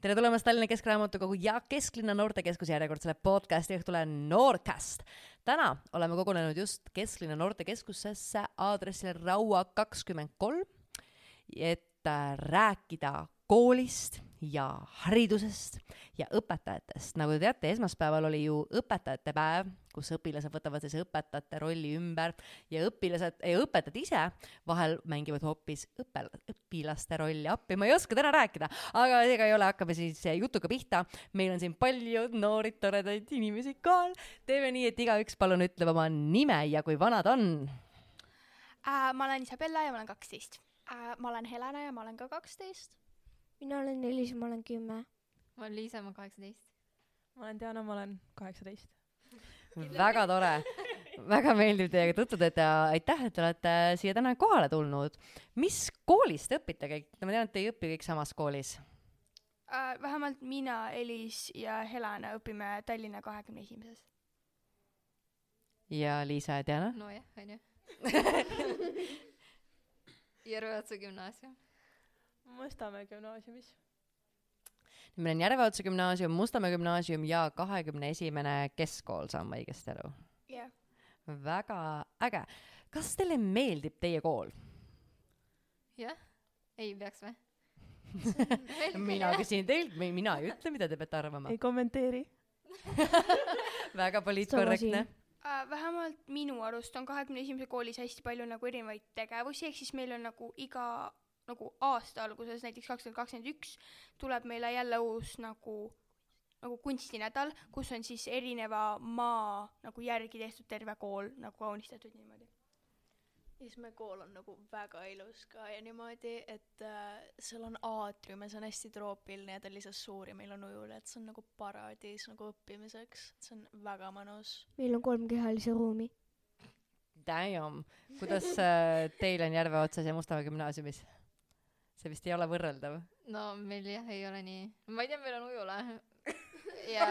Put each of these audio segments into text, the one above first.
tere tulemast Tallinna Keskraamatukogu ja Kesklinna Noortekeskuse järjekordsele podcasti õhtule Noorcast. täna oleme kogunenud just Kesklinna Noortekeskusesse aadressil Raua kakskümmend kolm, et äh, rääkida koolist ja haridusest ja õpetajatest. nagu te teate, esmaspäeval oli ju õpetajate päev, kus õpilased võtavad siis õpetajate rolli ümber ja õpilased ja õpetajad ise vahel mängivad hoopis õppe, õpilaste rolli. appi, ma ei oska täna rääkida, aga ega ei ole, hakkame siis jutuga pihta. meil on siin palju noori toredaid inimesi kohal. teeme nii, et igaüks palun ütleb oma nime ja kui vana ta on äh,. ma olen Isabella ja ma olen kaksteist äh,. ma olen Helena ja ma olen ka kaksteist mina olen Elis, ma olen kümme. ma olen Liisa, ma olen kaheksateist. ma olen Diana, ma olen kaheksateist. väga tore, väga meeldib teiega tutvuda ja aitäh, et te olete siia täna kohale tulnud. mis koolis te õpite kõik? ma tean, et te ei õpi kõik samas koolis uh,. vähemalt mina, Elis ja Helena õpime Tallinna kahekümne esimeses. ja Liisa ja Diana? nojah, onju Järveotsa gümnaasium Mustamäe gümnaasiumis. meil on Järveotsa gümnaasium, Mustamäe gümnaasium ja kahekümne esimene keskkool, saan ma õigesti aru? jah yeah.. väga äge. kas teile meeldib teie kool? jah, ei peaks või? mina küsin teilt, mina ei ütle, mida te peate arvama. ei kommenteeri väga poliitkorrektne Uh, vähemalt minu arust on kahekümne esimese koolis hästi palju nagu erinevaid tegevusi, ehk siis meil on nagu iga nagu aasta alguses, näiteks kaks tuhat kakskümmend üks, tuleb meile jälle uus nagu, nagu kunstinädal, kus on siis erineva maa nagu järgi tehtud terve kool nagu kaunistatud niimoodi. ja siis meie kool on nagu väga ilus ka ja niimoodi, et äh, seal on aatrium ja see on hästi troopiline ja ta on lihtsalt suur ja meil on ujula, et see on nagu paradiis nagu õppimiseks, see on väga mõnus. meil on kolmkehalise ruumi. Damn, kuidas äh, teil on Järve otsas ja Mustamäe gümnaasiumis? See vist ei ole võrreldav. no meil jah, ei ole nii. ma ei tea, meil on ujula ja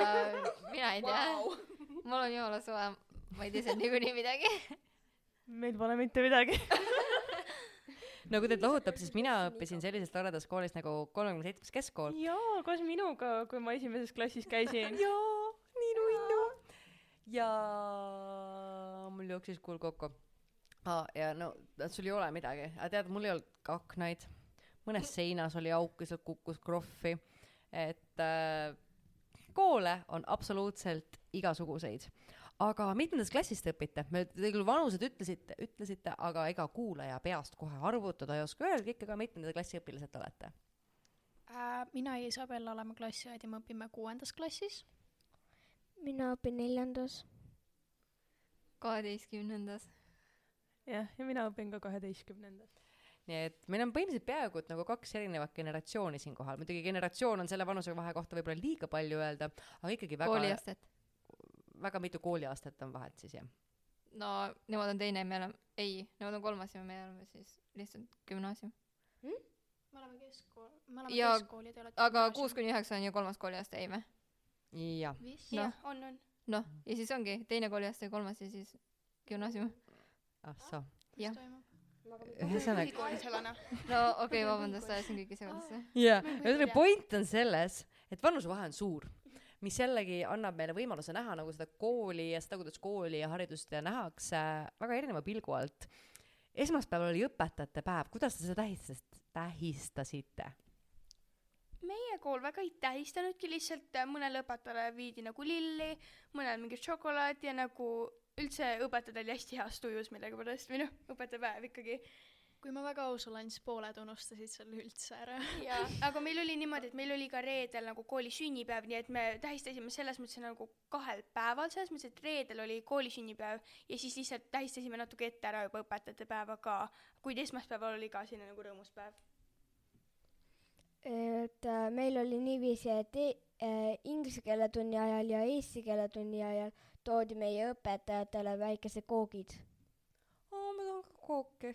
mina ei tea wow.. mul on jumala suve, ma ei tea seal niikuinii midagi meil pole mitte midagi no kui teid lohutab, siis mina õppisin sellises toredas koolis nagu kolmekümne seitsmes keskkool. jaa, koos minuga, kui ma esimeses klassis käisin. jaa, nii nunnu. ja mul jooksis kuul kokku ah,. ja no sul ei ole midagi, aga tead, mul ei olnud aknaid mõnes seinas oli auk ja sealt kukkus krohvi. et äh, koole on absoluutselt igasuguseid. aga mitmendas klassis te õpite? me, te küll vanused ütlesite, ütlesite, aga ega kuulaja peast kohe arvutada ei oska, öelge ikka ka, mitmenda klassi õpilased te olete äh,? mina ja Isabella oleme klassiõed ja me õpime kuuendas klassis. mina õpin neljandas. kaheteistkümnendas. jah, ja mina õpin ka kaheteistkümnendas nii et meil on põhimõtteliselt peaaegu et nagu kaks erinevat generatsiooni siinkohal, muidugi generatsioon on selle vanusevahe kohta võib-olla liiga palju öelda, aga ikkagi väga kooliastet. väga mitu kooliastet on vahet siis, jah? no nemad on teine, me oleme, ei, nemad on kolmas ja me oleme siis lihtsalt gümnaasium hmm?. me oleme keskkool, me oleme ja, keskkool ja te olete aga kuus kuni üheksa on ju kolmas kooliaste, ei või? jah. jah, on, on. noh, ja siis ongi teine kooliaste, kolmas ja siis gümnaasium. ah soo. jah ühesõnaga. no okei okay,, vabandust, ajasin kõiki segadusse. jaa, ühesõnaga point on selles, et vanusevahe on suur, mis jällegi annab meile võimaluse näha nagu seda kooli ja seda, kuidas kooli ja haridust nähakse väga erineva pilgu alt. esmaspäeval oli õpetajate päev, kuidas te seda tähistasite, tähistasite? meie kool väga ei tähistanudki, lihtsalt mõnele õpetajale viidi nagu lilli, mõnele mingit šokolaadi ja nagu üldse õpetajad oli hästi heas tujus millegipärast või noh, õpetajapäev ikkagi. kui ma väga aus olen, siis pooled unustasid selle üldse ära. jaa, aga meil oli niimoodi, et meil oli ka reedel nagu kooli sünnipäev, nii et me tähistasime selles mõttes nagu kahel päeval, selles mõttes, et reedel oli kooli sünnipäev ja siis lihtsalt tähistasime natuke ette ära juba õpetajate päeva ka, kuid esmaspäeval oli ka selline nagu rõõmus päev. Et äh, meil oli niiviisi, et e inglise keele tunni ajal ja eesti keele tunni ajal toodi meie õpetajatele väikesed koogid. aa, ma tahan ka kooki.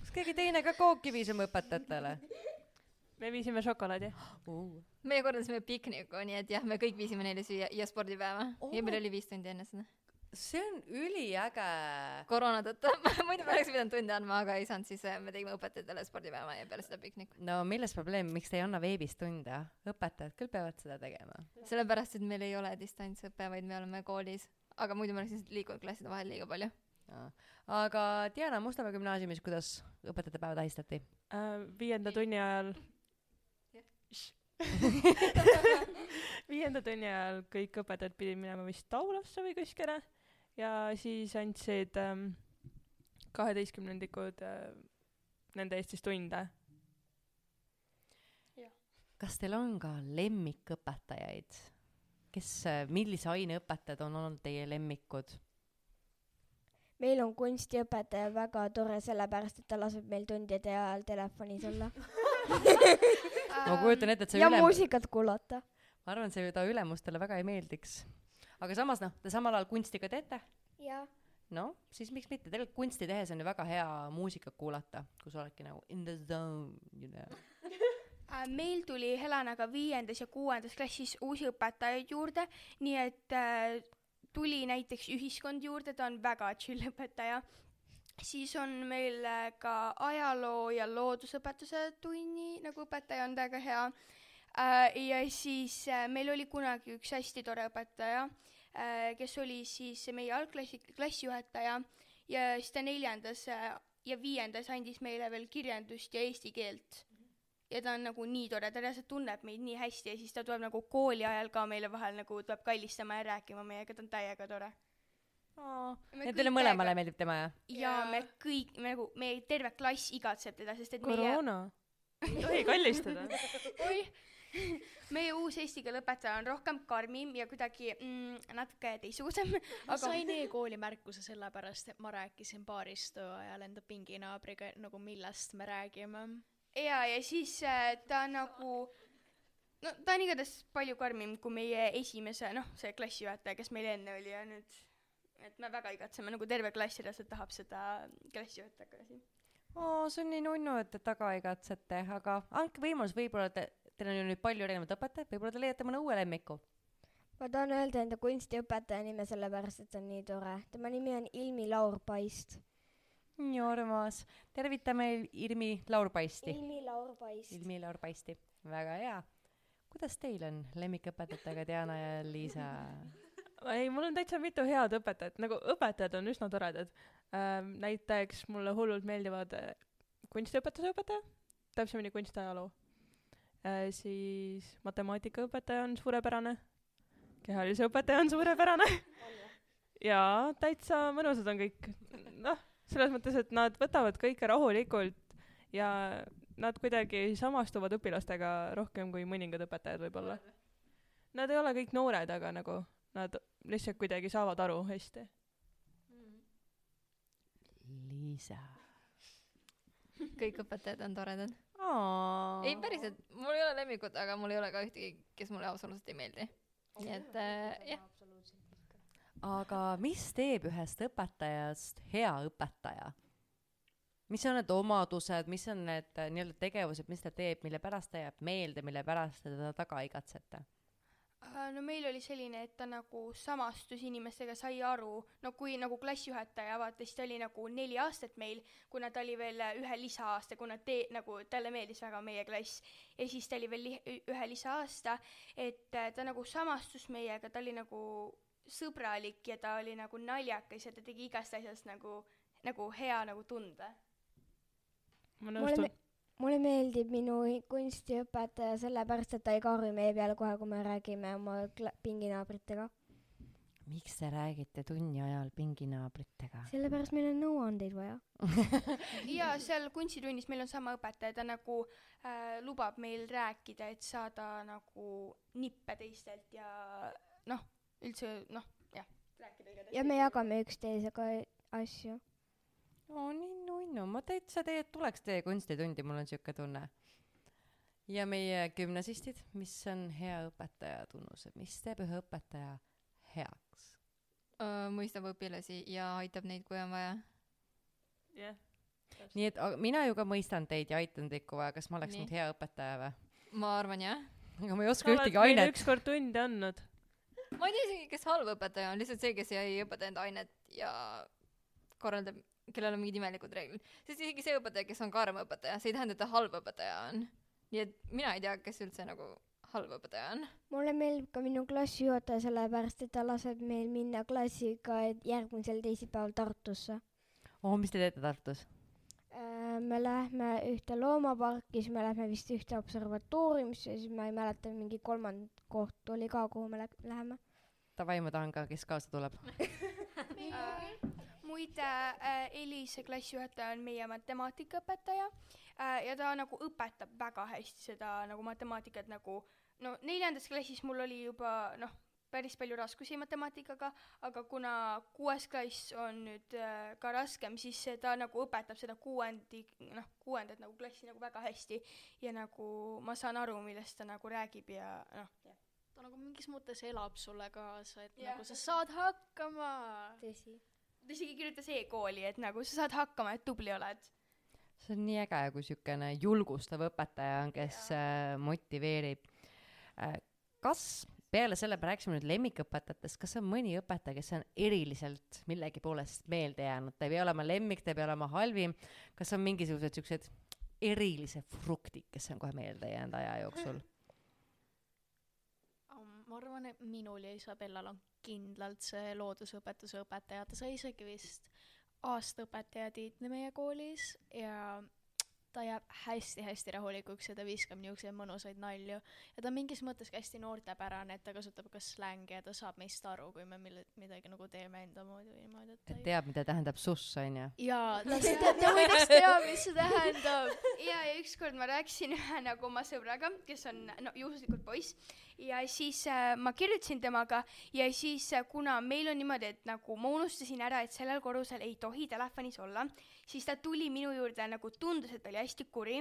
kas keegi teine ka kooki viis oma õpetajatele? me viisime šokolaadi uh.. meie korraldasime pikniku, nii et jah, me kõik viisime neile süüa ja spordipäeva oh. ja meil oli viis tundi enne seda. See on üliäge. koroona tõttu, muidu me oleks pidanud tunde andma, aga ei saanud, siis äh, me tegime õpetajatele spordipäeva ja peale seda piknikut. no milles probleem, miks te ei anna veebis tunde? õpetajad küll peavad seda tegema. sellepärast, et meil ei ole distantsõpe, vaid me oleme koolis. aga muidu me oleks lihtsalt liikunud klasside vahel liiga palju. aga Diana Mustamäe gümnaasiumis, kuidas õpetajate päeva tähistati? äh,. viienda tunni ajal viienda tunni ajal kõik õpetajad pidid minema vist aulasse või kuskile ja siis andsid ähm, kaheteistkümnendikud äh, nende eest siis tunde. kas teil on ka lemmikõpetajaid? kes, millise aine õpetajad on olnud teie lemmikud? meil on kunstiõpetaja väga tore, sellepärast et ta laseb meil tundide ajal telefonis olla ma kujutan ette, et see ja ülem-, muusikat kuulata. ma arvan, see ta ülemustele väga ei meeldiks. Aga samas noh, te samal ajal kunsti ka teete, jah, noh, siis miks mitte, tegelikult kunsti tehes on ju väga hea muusikat kuulata, kui sa oledki nagu in the zone, you know. Äh, meil tuli Helenaga viiendas ja kuuendas klassis uusi õpetajaid juurde, nii et äh, tuli näiteks ühiskond juurde, ta on väga chill õpetaja. siis on meil äh, ka ajaloo ja loodusõpetuse tunni nagu õpetaja on väga hea äh,. ja siis äh, meil oli kunagi üks hästi tore õpetaja äh,, kes oli siis meie algklassi, klassijuhataja ja siis ta neljandas äh, ja viiendas andis meile veel kirjandust ja eesti keelt ja ta on nagu nii tore, ta reaalselt tunneb meid nii hästi ja siis ta tuleb nagu kooli ajal ka meile vahel nagu tuleb kallistama ja rääkima meiega, ta on täiega tore. Me ja teile mõlemale täiega- meeldib tema jah? ja Jaa. me kõik, me nagu, meie terve klass igatseb teda, sest et meie, koroona. ei tohi kallistada. oih, meie uus eesti keele õpetaja on rohkem karmim ja kuidagi mm, natuke teistsugusem, ma aga sain e-kooli märkuse sellepärast, et ma rääkisin baaristoa ajal enda pinginaabriga nagu millest me räägime. ja, ja siis äh, ta nagu no ta on igatahes palju karmim kui meie esimese, noh, see klassijuhataja, kes meil enne oli ja nüüd, et me väga igatseme, nagu terve klass reaalselt tahab seda klassijuhatajat tagasi. oo, see on nii nunnu, et te taga igatsete, aga andke võimalus, võib-olla te, teil on ju nüüd palju erinevaid õpetajaid, võib-olla te leiate mõne uue lemmiku. ma tahan öelda enda kunstiõpetaja nime sellepärast, et ta on nii tore. tema nimi on Ilmi Laur Paist. nii armas. tervitame Irmi Laurpaisti. Ilmi Laur Paist. Ilmi Laurpaisti, väga hea. kuidas teil on lemmikõpetajatega, Diana ja Liisa? ei, mul on täitsa mitu head õpetajat, nagu õpetajad on üsna toredad ähm,. näiteks mulle hullult meeldivad äh, kunstiõpetuse õpetaja, täpsemini kunstiajaloo. Siis matemaatikaõpetaja on suurepärane, kehalise õpetaja on suurepärane. jaa, täitsa mõnusad on kõik. noh, selles mõttes, et nad võtavad kõike rahulikult ja nad kuidagi samastuvad õpilastega rohkem kui mõningad õpetajad võib-olla. Nad ei ole kõik noored, aga nagu nad lihtsalt kuidagi saavad aru hästi. Liisa. kõik õpetajad on toredad. aa. ei, päriselt, mul ei ole lemmikut, aga mul ei ole ka ühtegi, kes mulle absoluutselt ei meeldi. nii et äh, jah, aga mis teeb ühest õpetajast hea õpetaja? mis on need omadused, mis on need äh, nii-öelda tegevused, mis ta teeb, mille pärast ta jääb meelde, mille pärast te teda taga igatsete? Äh, no meil oli selline, et ta nagu samastus inimestega, sai aru, no kui nagu klassijuhataja vaata, siis ta oli nagu neli aastat meil, kuna ta oli veel ühe lisaaasta, kuna te nagu talle meeldis väga meie klass ja siis ta oli veel li- ühe lisaaasta, et äh, ta nagu samastus meiega, ta oli nagu sõbralik ja ta oli nagu naljakas ja ta tegi igast asjast nagu, nagu hea nagu tunda. ma nõustun me-. Mulle meeldib minu kunstiõpetaja sellepärast, et ta ei karju meie peale kohe, kui me räägime oma pinginaabritega. miks te räägite tunni ajal pinginaabritega? sellepärast meil on nõuandeid vaja. ja seal kunstitunnis meil on sama õpetaja, ta nagu äh, lubab meil rääkida, et saada nagu nippe teistelt ja noh, üldse noh, jah, rääkida igatahes. ja me jagame üksteisega asju. oo, nii nunnu, ma täitsa teie, tuleks teie kunstitundi, mul on siuke tunne. ja meie gümnasistid, mis on hea õpetaja tunnused, mis teeb ühe õpetaja heaks? mõistab õpilasi ja aitab neid, kui on vaja. jah. nii et aga mina ju ka mõistan teid ja aitan teid, kui vaja, kas ma oleks Nii. nüüd hea õpetaja või? ma arvan jah. aga ma ei oska ühtegi ainet. ükskord tunde andnud. ma ma ei tea isegi, kes halb õpetaja on, lihtsalt see, kes ei õpeta enda ainet ja korraldab, kellel on mingid imelikud reeglid. sest isegi see õpetaja, kes on karm õpetaja, see ei tähenda, et ta halb õpetaja on. nii et mina ei tea, kes üldse nagu halb õpetaja on. mulle meeldib ka minu klassijuhataja, sellepärast et ta laseb meil minna klassiga järgmisel teisipäeval Tartusse. oh, mis te teete Tartus? Äh, me lähme ühte loomaparki, siis me lähme vist ühte observatooriumisse ja siis ma ei mäleta, mingi kolmand koht oli ka, kuhu me lä- läheme. Davai, ma tahan ka, kes kaasa tuleb. muide äh, Elise klassijuhataja on meie matemaatikaõpetaja äh, ja ta nagu õpetab väga hästi seda nagu matemaatikat nagu no neljandas klassis mul oli juba noh, päris palju raskusi matemaatikaga, aga kuna kuues klass on nüüd äh, ka raskem, siis see- ta nagu õpetab seda kuuendi, noh, kuuendat nagu klassi nagu väga hästi ja nagu ma saan aru, millest ta nagu räägib ja noh, ta nagu mingis mõttes elab sulle kaasa, et Jah. nagu sa saad hakkama. tõsi. Ta isegi kirjutas e-kooli, et nagu sa saad hakkama, et tubli oled see on nii äge, kui siukene julgustav õpetaja on, kes äh, motiveerib äh,. kas peale selle, me rääkisime nüüd lemmikõpetajatest, kas on mõni õpetaja, kes on eriliselt millegi poolest meelde jäänud, ta ei pea olema lemmik, ta ei pea olema halvim, kas on mingisugused siuksed erilised fruktid, kes on kohe meelde jäänud aja jooksul? ma arvan, et minul ja Isabellal on kindlalt see loodusõpetuse õpetaja, ta sai isegi vist aastaõpetaja tiitli meie koolis ja ta jääb hästi-hästi rahulikuks ja ta viskab niisuguseid mõnusaid nalju ja ta on mingis mõttes ka hästi noortepärane, et ta kasutab ka slängi ja ta saab meist aru, kui me mille- midagi nagu teeme enda moodi või niimoodi, et ta et teab, mida tähendab suss, onju. jaa, ta seda, ta muideks teab, mis see tähendab. ja, ja ükskord ma rääkisin ühe nagu oma sõbraga, kes on no juhuslikult poiss ja siis äh, ma kirjutasin temaga ja siis äh, kuna meil on niimoodi, et nagu ma unustasin ära, et sellel korrusel ei tohi telefonis olla, siis ta tuli minu juurde nagu tundus, et ta oli hästi kuri,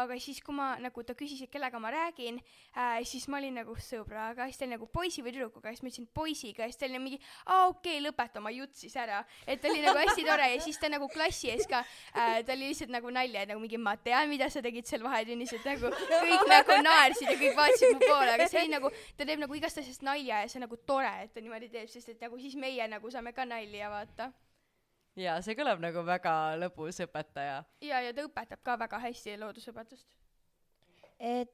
aga siis, kui ma nagu ta küsis, et kellega ma räägin äh,, siis ma olin nagu sõbraga, siis ta oli nagu poisi või tüdrukuga, siis ma ütlesin poisiga, siis ta oli mingi aa okei okay,, lõpeta oma jutt siis ära, et oli nagu hästi tore. Ja siis ta nagu klassi ees ka äh,, ta oli lihtsalt nagu nalja, et nagu mingi ma tean, mida sa tegid seal vahetunnis, et nagu kõik nagu naersid ja kõik vaatasid mu poole, aga see oli nagu, ta teeb nagu igast asjast nalja ja see on nagu tore, et ta niimoodi teeb, sest et nagu siis meie nagu saame ka nalja vaata. ja see kõlab nagu väga lõbus õpetaja. ja, ja ta õpetab ka väga hästi loodusõpetust.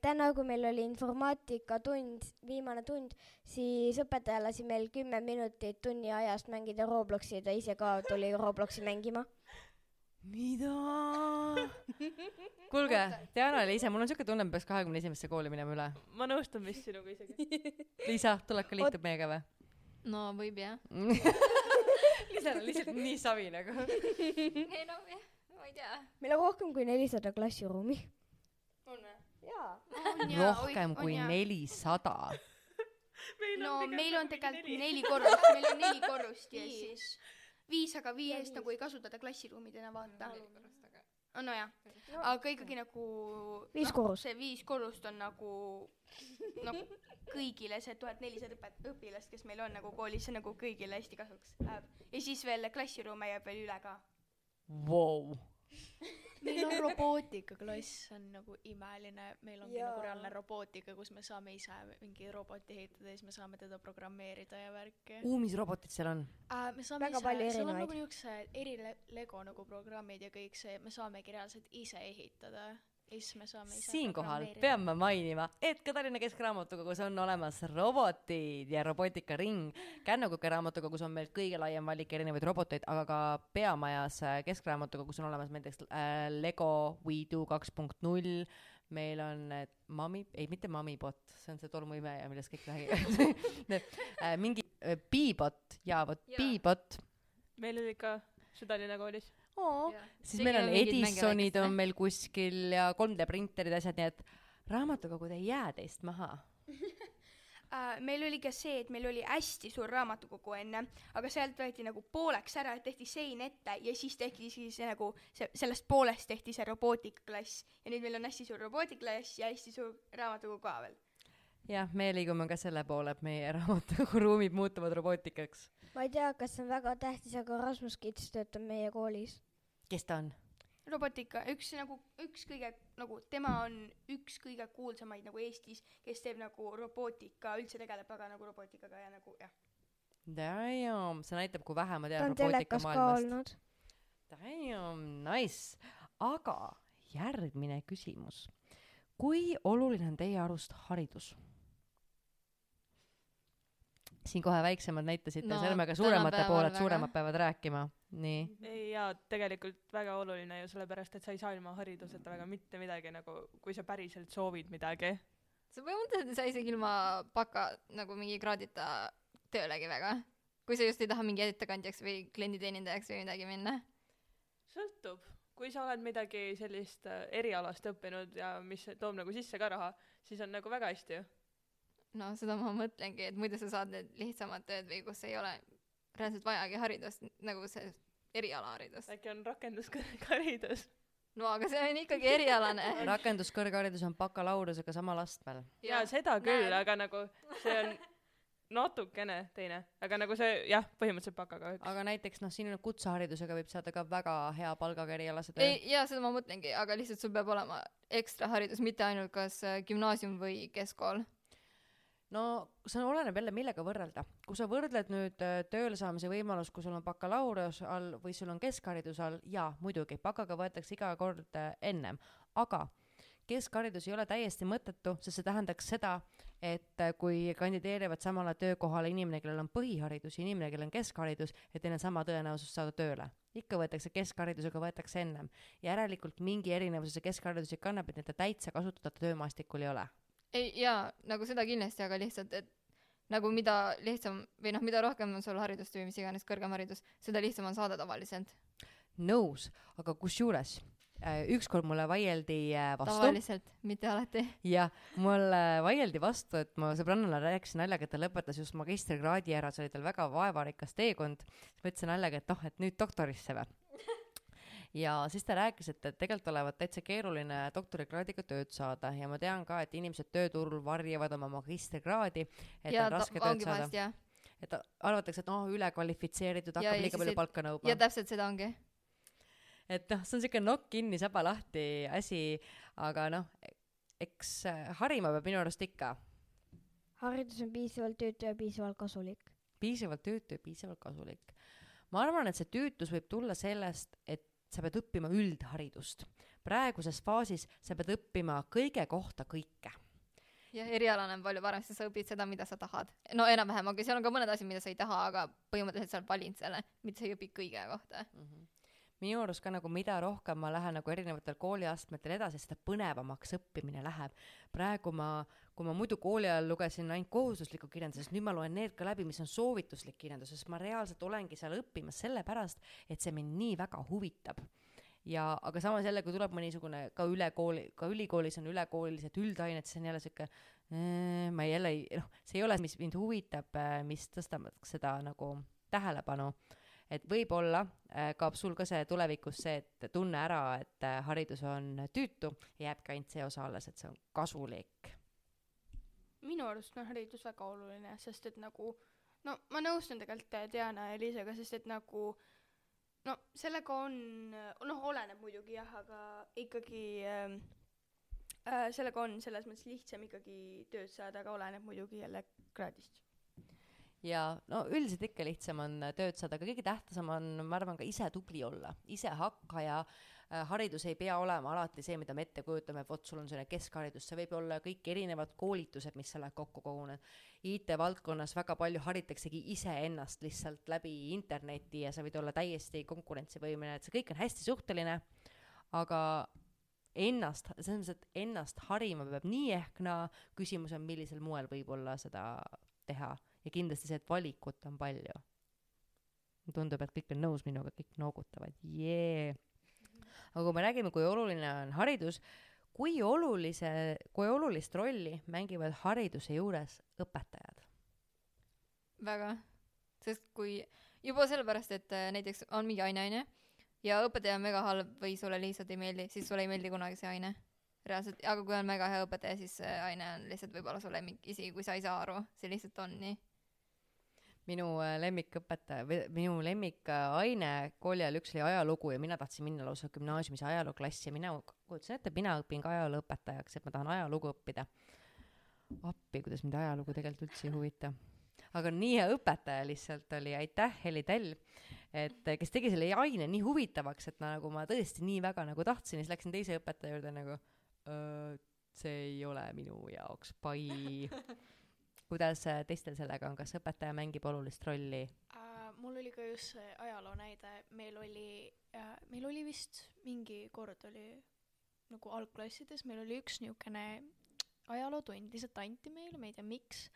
täna, kui meil oli informaatikatund, viimane tund, siis õpetaja lasi meil kümme minutit tunni ajast mängida Robloksi ja ta ise ka tuli Robloksi mängima. mida? kuulge, Diana ja Liisa, mul on siuke tunne, et me peaks kahekümne esimesse kooli minema üle. ma nõustun vist sinuga isegi. Liisa, tuleb ka liitub meiega või? no võib jah. Liisal on lihtsalt nii savi nagu. ei no jah, ma ei tea. meil on rohkem kui nelisada klassiruumi. on või? jaa. rohkem kui. nelisada. no meil on tegelikult neli korrust, meil on neli korrust ja siis viis, aga viiest nagu ei kasutata klassiruumidena, vaata. nojah, aga ikkagi nagu Viis korrust. see viis korrust on nagu nagu kõigile see tuhat nelisada õpet-, õpilast, kes meil on nagu koolis, see nagu kõigile hästi kasuks läheb. ja siis veel klassiruume jääb veel üle ka. Vau. Meil on robootikaklass, see on nagu imeline, meil ongi Jaa. nagu reaalne robootika, kus me saame ise mingi roboti ehitada ja siis me saame teda programmeerida ja värki uu, mis robotid seal on? äh,. me saame Väga ise, seal on nagu niisugused eri le- Lego nagu programmid ja kõik see, me saamegi reaalselt ise ehitada ja siinkohal ma mainima, et ka Tallinna Keskraamatukogus on olemas robotid ja robotikaring. Kännukuke raamatukogus on meil kõige laiem valik erinevaid roboteid, aga ka Peamajas äh, Keskraamatukogus on olemas näiteks äh, Lego WeDo kaks punkt null, meil on need Mami, ei mitte Mamibot, see on see tolmuimeja, millest kõik räägivad Need, äh, mingi äh, Beebot, jaa vot. Beebot, meil oli ka Südalinna koolis. Siis meil on Edisonid on meil kuskil ja 3D printerid, asjad, nii et raamatukogud ei jää teist maha Uh, meil oli ka see, et meil oli hästi suur raamatukogu enne, aga sealt võeti nagu pooleks ära, et tehti sein ette ja siis tehti siis nagu see, sellest poolest tehti see robootikaklass ja nüüd meil on hästi suur robootikaklass ja hästi suur raamatukogu ka veel. jah, me liigume ka selle poole, et meie raamatukoguruumid muutuvad robootikaks. ma ei tea, kas see on väga tähtis, aga Rasmus Kits töötab meie koolis. Kes ta on? robotika, üks nagu, üks kõige nagu tema on üks kõige kuulsamaid nagu Eestis, kes teeb nagu robootika, üldse tegeleb väga nagu robotikaga ja nagu jah. Damn, see näitab, kui vähe ma tean robootika maailmast. Damn, nice. aga järgmine küsimus. kui oluline on teie arust haridus? siin kohe väiksemad näitasite No, sõrmega suuremate poole, et suuremad peavad rääkima. nii. ei jaa, tegelikult väga oluline ju sellepärast, et sa ei saa ilma hariduseta väga mitte midagi nagu, kui sa päriselt soovid midagi. sa põhimõtteliselt ei saa isegi ilma baka nagu mingi kraadita töölegi väga. kui sa just ei taha mingi ettekandjaks või klienditeenindajaks või midagi minna. sõltub, kui sa oled midagi sellist äh, erialast õppinud ja mis toob nagu sisse ka raha, siis on nagu väga hästi ju. no seda ma mõtlengi, et muidu sa saad need lihtsamad tööd või kus ei ole reaalselt vajagi haridust, nagu see erialaharidus. äkki on rakenduskõrgharidus. no aga see on ikkagi erialane. rakenduskõrgharidus on bakalaureusega samal astmel. jaa, seda küll, aga nagu see on natukene teine, aga nagu see jah, põhimõtteliselt bakaga üks. aga näiteks noh, siin on kutseharidusega võib saada ka väga hea palgaga erialase töö. ei, jaa, seda ma mõtlengi, aga lihtsalt sul peab olema ekstra haridus, mitte ainult kas äh, gümnaasium või keskkool. No see oleneb jälle, millega võrrelda. kui sa võrdled nüüd äh, tööle saamise võimalust, kui sul on bakalaureus all või sul on keskharidus all, jaa, muidugi, bakaga võetakse iga kord äh, ennem, aga keskharidus ei ole täiesti mõttetu, sest see tähendaks seda, et äh, kui kandideerivad samale töökohale inimene, kellel on põhiharidus ja inimene, kellel on keskharidus, et neil on sama tõenäosus saada tööle. ikka võetakse keskharidusega, võetakse ennem. järelikult mingi erinevuse see keskharidus ikka annab, et nende täitsa kasutada töömaastikul ei ole. Ei jaa, nagu seda kindlasti, aga lihtsalt, et nagu mida lihtsam või noh, mida rohkem on sul haridust või mis iganes kõrgem haridus, seda lihtsam on saada tavaliselt. nõus, aga kusjuures äh, ükskord mulle vaieldi äh, vastu tavaliselt, mitte alati. ja mulle vaieldi vastu, et ma sõbrannale rääkisin naljaga, et ta lõpetas just magistrikraadi ära, see oli tal väga vaevarikas teekond. siis ma ütlesin naljaga, et noh, et nüüd doktorisse või. Ja siis ta rääkis, et, et tegelikult olevat täitsa keeruline doktorikraadiga tööd saada ja ma tean ka, et inimesed tööturul varjavad oma magistrikraadi, et ja on raske tööd saada et arvatakse, et noh, ülekvalifitseeritud, Ja- hakkab ja liiga siis palju et- palka nõudma ja. täpselt seda ongi. et noh, see on siuke nokk kinni, saba lahti asi, aga noh, eks äh, harima peab minu arust ikka haridus on piisavalt tüütu ja piisavalt kasulik. piisavalt tüütu ja piisavalt kasulik. ma arvan, et see tüütus võib tulla sellest, et sa pead õppima üldharidust. praeguses faasis sa pead õppima kõige kohta kõike. jah, erialane on palju parem, sest sa õpid seda, mida sa tahad. no enam-vähem, aga seal on ka mõned asjad, mida sa ei taha, aga põhimõtteliselt sa oled valinud selle, mitte sa ei õpi kõige kohta. Minu arust ka nagu mida rohkem ma lähen nagu erinevatel kooliastmetel edasi, seda põnevamaks õppimine läheb. praegu ma, kui ma muidu kooli ajal lugesin ainult kohustuslikku kirjandust, nüüd ma loen need ka läbi, mis on soovituslik kirjandus, sest ma reaalselt olengi seal õppimas sellepärast, et see mind nii väga huvitab ja aga samas jälle, kui tuleb mõnisugune ka ülekooli, ka ülikoolis on ülekoolised üldained, siis on jälle siuke äh, ma jälle ei, noh, see ei ole, mis mind huvitab, mis tõstab seda nagu tähelepanu. Et võib-olla äh, kaob sul ka see tulevikus see, et tunne ära, et äh, haridus on tüütu jääbki ainult see osa alles, et see on kasulik. minu arust on haridus väga oluline, sest et nagu no ma nõustun tegelikult äh, Diana ja Liisaga, sest et nagu no sellega on, noh, oleneb muidugi jah, aga ikkagi ähm, äh, sellega on selles mõttes lihtsam ikkagi tööd saada, aga oleneb muidugi jälle kraadist. Ja no üldiselt ikka lihtsam on äh, tööd saada, aga kõige tähtsam on, ma arvan, ka ise tubli olla, ise hakkaja äh, haridus ei pea olema alati see, mida me ette kujutame, et vot sul on selline keskharidus, see võib olla kõik erinevad koolitused, mis sa oled kokku kogunenud. IT-valdkonnas väga palju haritaksegi iseennast lihtsalt läbi interneti ja sa võid olla täiesti konkurentsivõimeline, et see kõik on hästi suhteline, aga ennast, selles mõttes, et ennast harima peab nii ehk naa, küsimus on, millisel moel võib-olla seda teha ja kindlasti see, et valikut on palju. tundub, et kõik on nõus minuga, kõik noogutavad, jee. aga kui me räägime, kui oluline on haridus, kui olulise, kui olulist rolli mängivad hariduse juures õpetajad? väga, sest kui juba sellepärast, et äh, näiteks on mingi aine onju ja õpetaja on väga halb või sulle lihtsalt ei meeldi, siis sulle ei meeldi kunagi see aine. reaalselt, aga kui on väga hea õpetaja, siis see aine on lihtsalt võib-olla sulle mingi, isegi kui sa ei saa aru, see lihtsalt on nii. Minu äh, lemmikõpetaja või minu lemmikaine kooli ajal üks oli ajalugu ja mina tahtsin minna lausa gümnaasiumis ajalooklassi ja mina kujutasin ette, mina õpin ka ajalooõpetajaks, et ma tahan ajalugu õppida. appi, kuidas mind ajalugu tegelikult üldse ei huvita. aga nii hea õpetaja lihtsalt oli, aitäh, Heli Tell, et kes tegi selle aine nii huvitavaks, et nagu ma tõesti nii väga nagu tahtsin ja siis läksin teise õpetaja juurde nagu see ei ole minu jaoks pai kuidas äh, teistel sellega on, kas õpetaja mängib olulist rolli? uh,? mul oli ka just see ajaloo näide, meil oli uh,, meil oli vist mingi kord oli nagu algklassides, meil oli üks niisugune ajalootund lihtsalt anti meile, ma ei tea miks,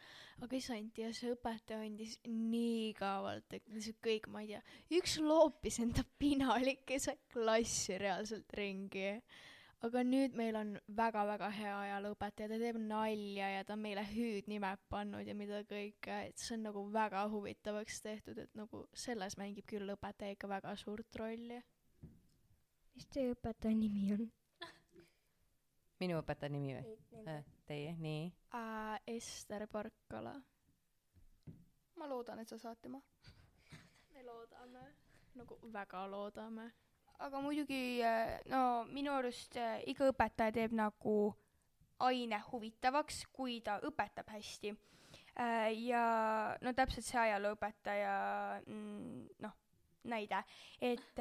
aga siis anti ja see õpetaja andis nii kaavalt, et lihtsalt kõik, ma ei tea, üks loopis enda pinalik keset klassi reaalselt ringi aga nüüd meil on väga-väga hea ajalooõpetaja, ta teeb nalja ja ta on meile hüüdnimed pannud ja mida kõike, et see on nagu väga huvitavaks tehtud, et nagu selles mängib küll õpetaja ikka väga suurt rolli. mis teie õpetaja nimi on? minu õpetaja nimi või? Äh, teie, nii uh,? Ester Parkala. ma loodan, et sa saad tema. me loodame, nagu väga loodame aga muidugi äh, no minu arust äh, iga õpetaja teeb nagu aine huvitavaks, kui ta õpetab hästi. Äh, ja no täpselt see ajalooõpetaja, mm, noh, näide, et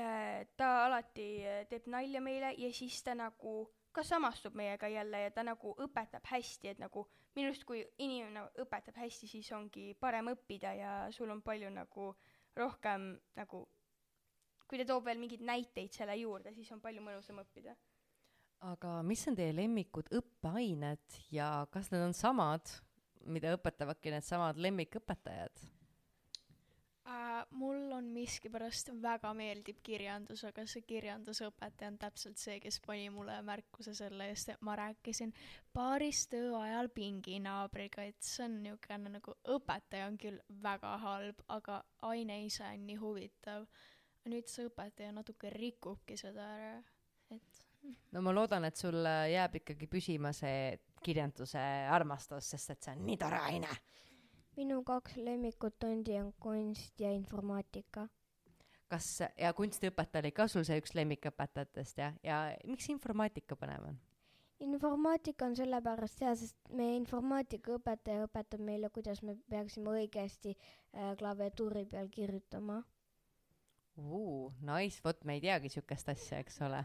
ta alati teeb nalja meile ja siis ta nagu ka samastub meiega jälle ja ta nagu õpetab hästi, et nagu minu arust, kui inimene õpetab hästi, siis ongi parem õppida ja sul on palju nagu rohkem nagu kui ta toob veel mingeid näiteid selle juurde, siis on palju mõnusam õppida. aga mis on teie lemmikud õppeained ja kas need on samad, mida õpetavadki needsamad lemmikõpetajad uh,? mul on miskipärast väga meeldib kirjandus, aga see kirjandusõpetaja on täpselt see, kes pani mulle märkuse selle eest, et ma rääkisin paaris töö ajal pinginaabriga, et see on niisugune nagu õpetaja on küll väga halb, aga aine ise on nii huvitav nüüd see õpetaja natuke rikubki seda ära, et no ma loodan, et sul jääb ikkagi püsima see kirjanduse armastus, sest et see on nii tore aine. minu kaks lemmikut tundi on kunst ja informaatika. kas, ja kunstiõpetaja oli ka sul see üks lemmikõpetajatest jah, ja miks informaatika põnev on? informaatika on sellepärast hea, sest meie informaatikaõpetaja õpetab meile, kuidas me peaksime õigesti äh, klaviatuuri peal kirjutama. Nice, vot me ei teagi siukest asja, eks ole.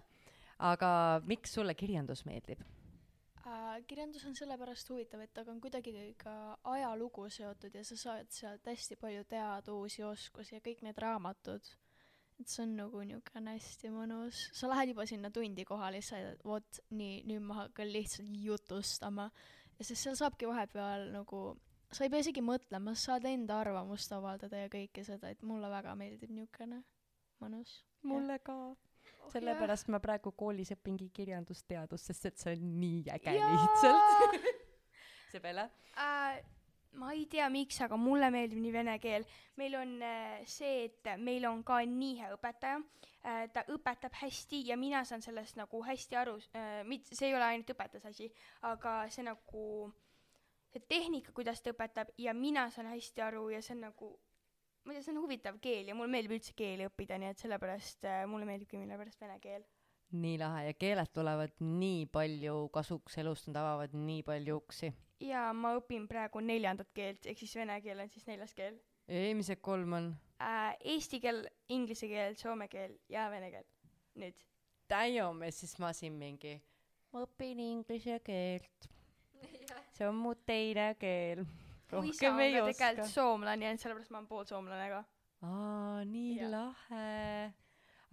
aga miks sulle kirjandus meeldib uh,? kirjandus on sellepärast huvitav, et temaga on kuidagi ka ajalugu seotud ja sa saad sealt hästi palju teada, uusi oskusi ja kõik need raamatud. et see on nagu niisugune hästi mõnus, sa lähed juba sinna tundi kohale sa vot nii, nüüd ma hakkan lihtsalt jutustama. ja siis seal saabki vahepeal nagu sa ei pea isegi mõtlema, sa saad enda arvamust avaldada ja kõike seda, et mulle väga meeldib niisugune mõnus. mulle ka oh,. sellepärast ma praegu koolis õpingi kirjandusteadust, sest et see on nii äge Jaa! lihtsalt Sebele äh, ma ei tea, miks, aga mulle meeldib nii vene keel. meil on äh, see, et meil on ka nii hea õpetaja äh,, ta õpetab hästi ja mina saan sellest nagu hästi aru äh,, mitte, see ei ole ainult õpetaja asi, aga see nagu, see tehnika, kuidas ta õpetab ja mina saan hästi aru ja see on nagu ma ei tea, see on huvitav keel ja mulle meeldib üldse keeli õppida, nii et sellepärast äh, mulle meeldibki millepärast vene keel. nii lahe ja keeled tulevad nii palju kasuks elust, nad avavad nii palju uksi. ja ma õpin praegu neljandat keelt, ehk siis vene keel on siis neljas keel eelmised kolm on äh,. Eesti keel, inglise keel, soome keel ja vene keel. nüüd. Ja siis ma siin mingi ma õpin inglise keelt. see on mu teine keel mu isa on ka tegelikult soomlane ja sellepärast ma olen poolsoomlane ka. aa, nii Jah. lahe.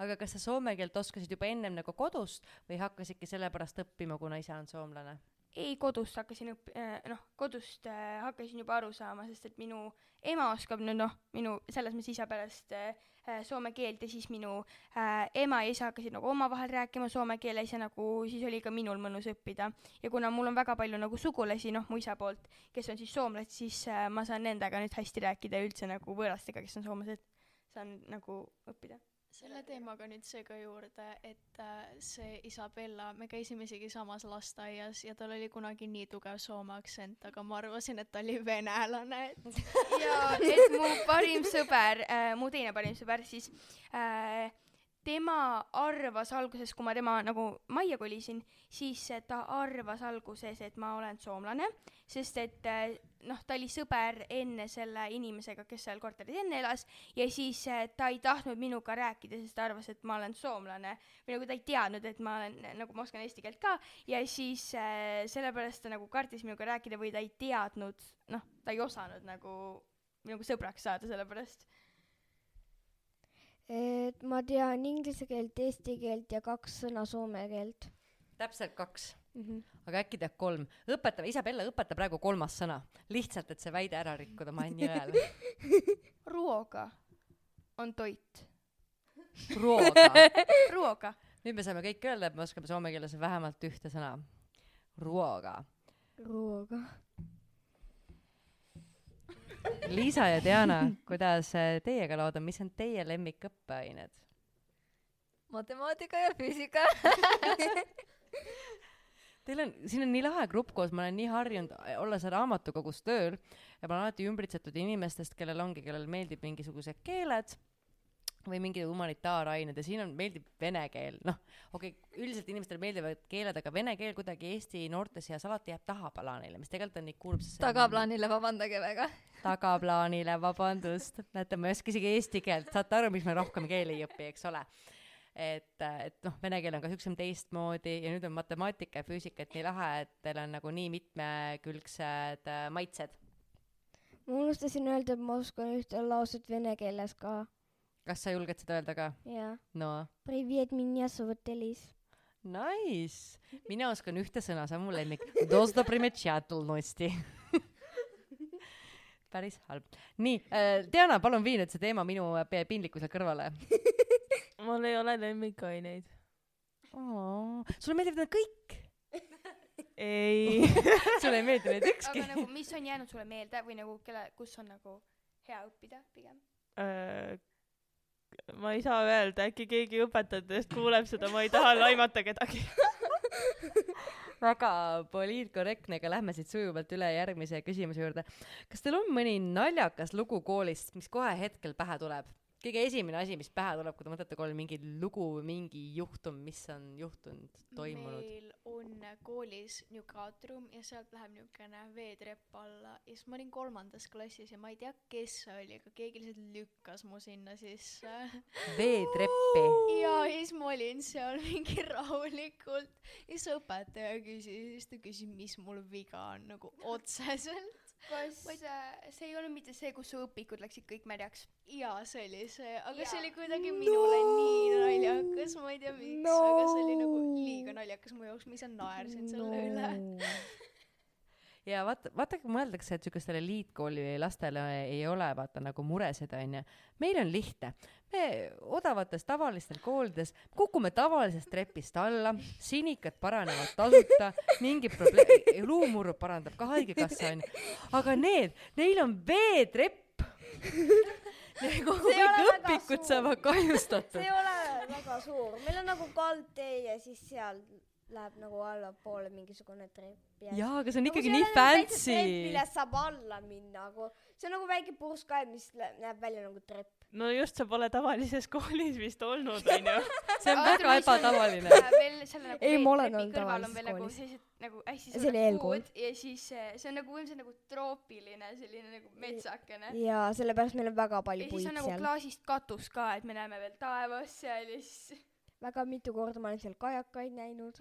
aga kas sa soome keelt oskasid juba ennem nagu kodust või hakkasidki sellepärast õppima, kuna isa on soomlane? Ei, kodust hakkasin õpp- äh,, noh, kodust äh, hakkasin juba aru saama, sest et minu ema oskab nüüd noh, minu selles mõttes isa pärast äh, äh, soome keelt ja siis minu äh, ema ja isa hakkasid nagu omavahel rääkima soome keeles ja nagu siis oli ka minul mõnus õppida. ja kuna mul on väga palju nagu sugulasi, noh, mu isa poolt, kes on siis soomlased, siis äh, ma saan nendega nüüd hästi rääkida ja üldse nagu võõrastega, kes on soomlased, saan nagu õppida. Selle teemaga nüüd see ka juurde, et äh, see Isabella, me käisime isegi samas lasteaias ja tal oli kunagi nii tugev Soome aktsent, aga ma arvasin, et ta oli venelane. ja et mu parim sõber äh,, mu teine parim sõber siis äh, tema arvas alguses, kui ma tema nagu majja kolisin, siis ta arvas alguses, et ma olen soomlane, sest et eh, noh, ta oli sõber enne selle inimesega, kes seal korteris enne elas ja siis eh, ta ei tahtnud minuga rääkida, sest ta arvas, et ma olen soomlane. Või nagu ta ei teadnud, et ma olen nagu ma oskan eesti keelt ka ja siis äh, sellepärast ta nagu kartis minuga rääkida või ta ei teadnud, noh, ta ei osanud nagu minuga sõbraks saada sellepärast et ma tean inglise keelt, eesti keelt ja kaks sõna soome keelt täpselt kaks mm. -hmm. aga äkki tead kolm. õpeta, Isabella, õpeta praegu kolmas sõna. lihtsalt, et see väide ära rikkuda, ma olen nii õel. ruoga on toit. Ruoga. ruoga. nüüd me saame kõik öelda, et me oskame soome keeles vähemalt ühte sõna. Ruoga. ruoga. Liisa ja Diana, kuidas äh, teiega lood on, mis on teie lemmikõppeained? matemaatika ja füüsika. Teil on, siin on nii lahe grupp koos, ma olen nii harjunud äh, olles raamatukogus tööl ja ma olen alati ümbritsetud inimestest, kellel ongi, kellel meeldib mingisugused keeled või mingid humanitaarained ja siin on, meeldib vene keel, noh, okei okay,, üldiselt inimestele meeldivad keeled, aga vene keel kuidagi Eesti noorte seas alati jääb tahaplaanile, mis tegelikult on nii kurb, tagaplaanile vabandage väga tagaplaanile, vabandust, näete, ma ei oska isegi eesti keelt, saate aru, miks me rohkem keeli ei õpi, eks ole. et, et noh, vene keel on ka siuksem teistmoodi ja nüüd on matemaatika ja füüsika, et nii lahe, et teil on nagu nii mitmekülgsed äh, maitsed. ma unustasin öelda, et ma oskan ühte lauset vene keeles ka kas sa julged seda öelda ka? jaa. no Privet, меня зовут Elis. nice, mina oskan ühte sõna, see on mu lemmik. Dostoprimetsjatulnosti päris halb. nii äh,, Diana, palun vii nüüd see teema minu äh, pe- piinlikkusele kõrvale. mul ei ole lemmikaineid . sulle meeldivad nad kõik? ei . sulle ei meeldi neid ükski aga ? nagu, mis on jäänud sulle meelde või nagu kelle , kus on nagu hea õppida pigem ? Ma ei saa öelda, äkki keegi õpetajatest kuuleb seda, ma ei taha laimata kedagi. väga poliitkorrektne, aga lähme siit sujuvalt üle järgmise küsimuse juurde. kas teil on mõni naljakas lugu koolist, mis kohe hetkel pähe tuleb? Kõige esimene asi, mis pähe tuleb, kui te mõtlete kohe mingi lugu, mingi juhtum, mis on juhtunud, toimunud? meil on koolis niuke aatrium ja sealt läheb niukene veetrepp alla ja siis ma olin kolmandas klassis ja ma ei tea, kes see oli, aga keegi lihtsalt lükkas mu sinna sisse. veetreppi. ja siis ma olin seal mingi rahulikult ja siis õpetaja küsis, siis ta küsis, mis mul viga on nagu otseselt. Kas see ei olnud mitte see, kus su õpikud läksid kõik märjaks? jaa, see oli see, aga Jaa. see oli kuidagi minule nii naljakas, ma ei tea miks no., aga see oli nagu liiga naljakas mu jaoks, ma ise naersin selle üle. Ja vaata, vaata kui mõeldakse, et siukestele eliitkooli lastele ei ole vaata nagu muresid onju. meil on lihtne, me odavates tavalistel koolides kukume tavalisest trepist alla, sinikad paranevad tasuta, mingit probleemi, luumurru parandab ka haigekassa onju, aga need, neil on veetrepp. ole kõik õpikud saavad kahjustatud see ei ole väga suur, meil on nagu kaldtee ja siis seal läheb nagu allapoole mingisugune trepp ja jaa, aga see on Nagu ikkagi nii nagu fancy millest saab alla minna nagu, see on nagu väike purskkaev, mis lä- näeb välja nagu trepp. no just, sa pole tavalises koolis vist olnud, onju. see on väga ebatavaline. veel selle nagu Ei, ma olen olnud tavalises veel nagu koolis. nagu hästi suured puud ja siis eh, see on nagu ilmselt nagu troopiline selline nagu metsakene. ja sellepärast meil on väga ja palju siis puid on nagu seal. klaasist katus ka, et me näeme veel taevast seal ja siis väga mitu korda ma olen seal kajakaid näinud.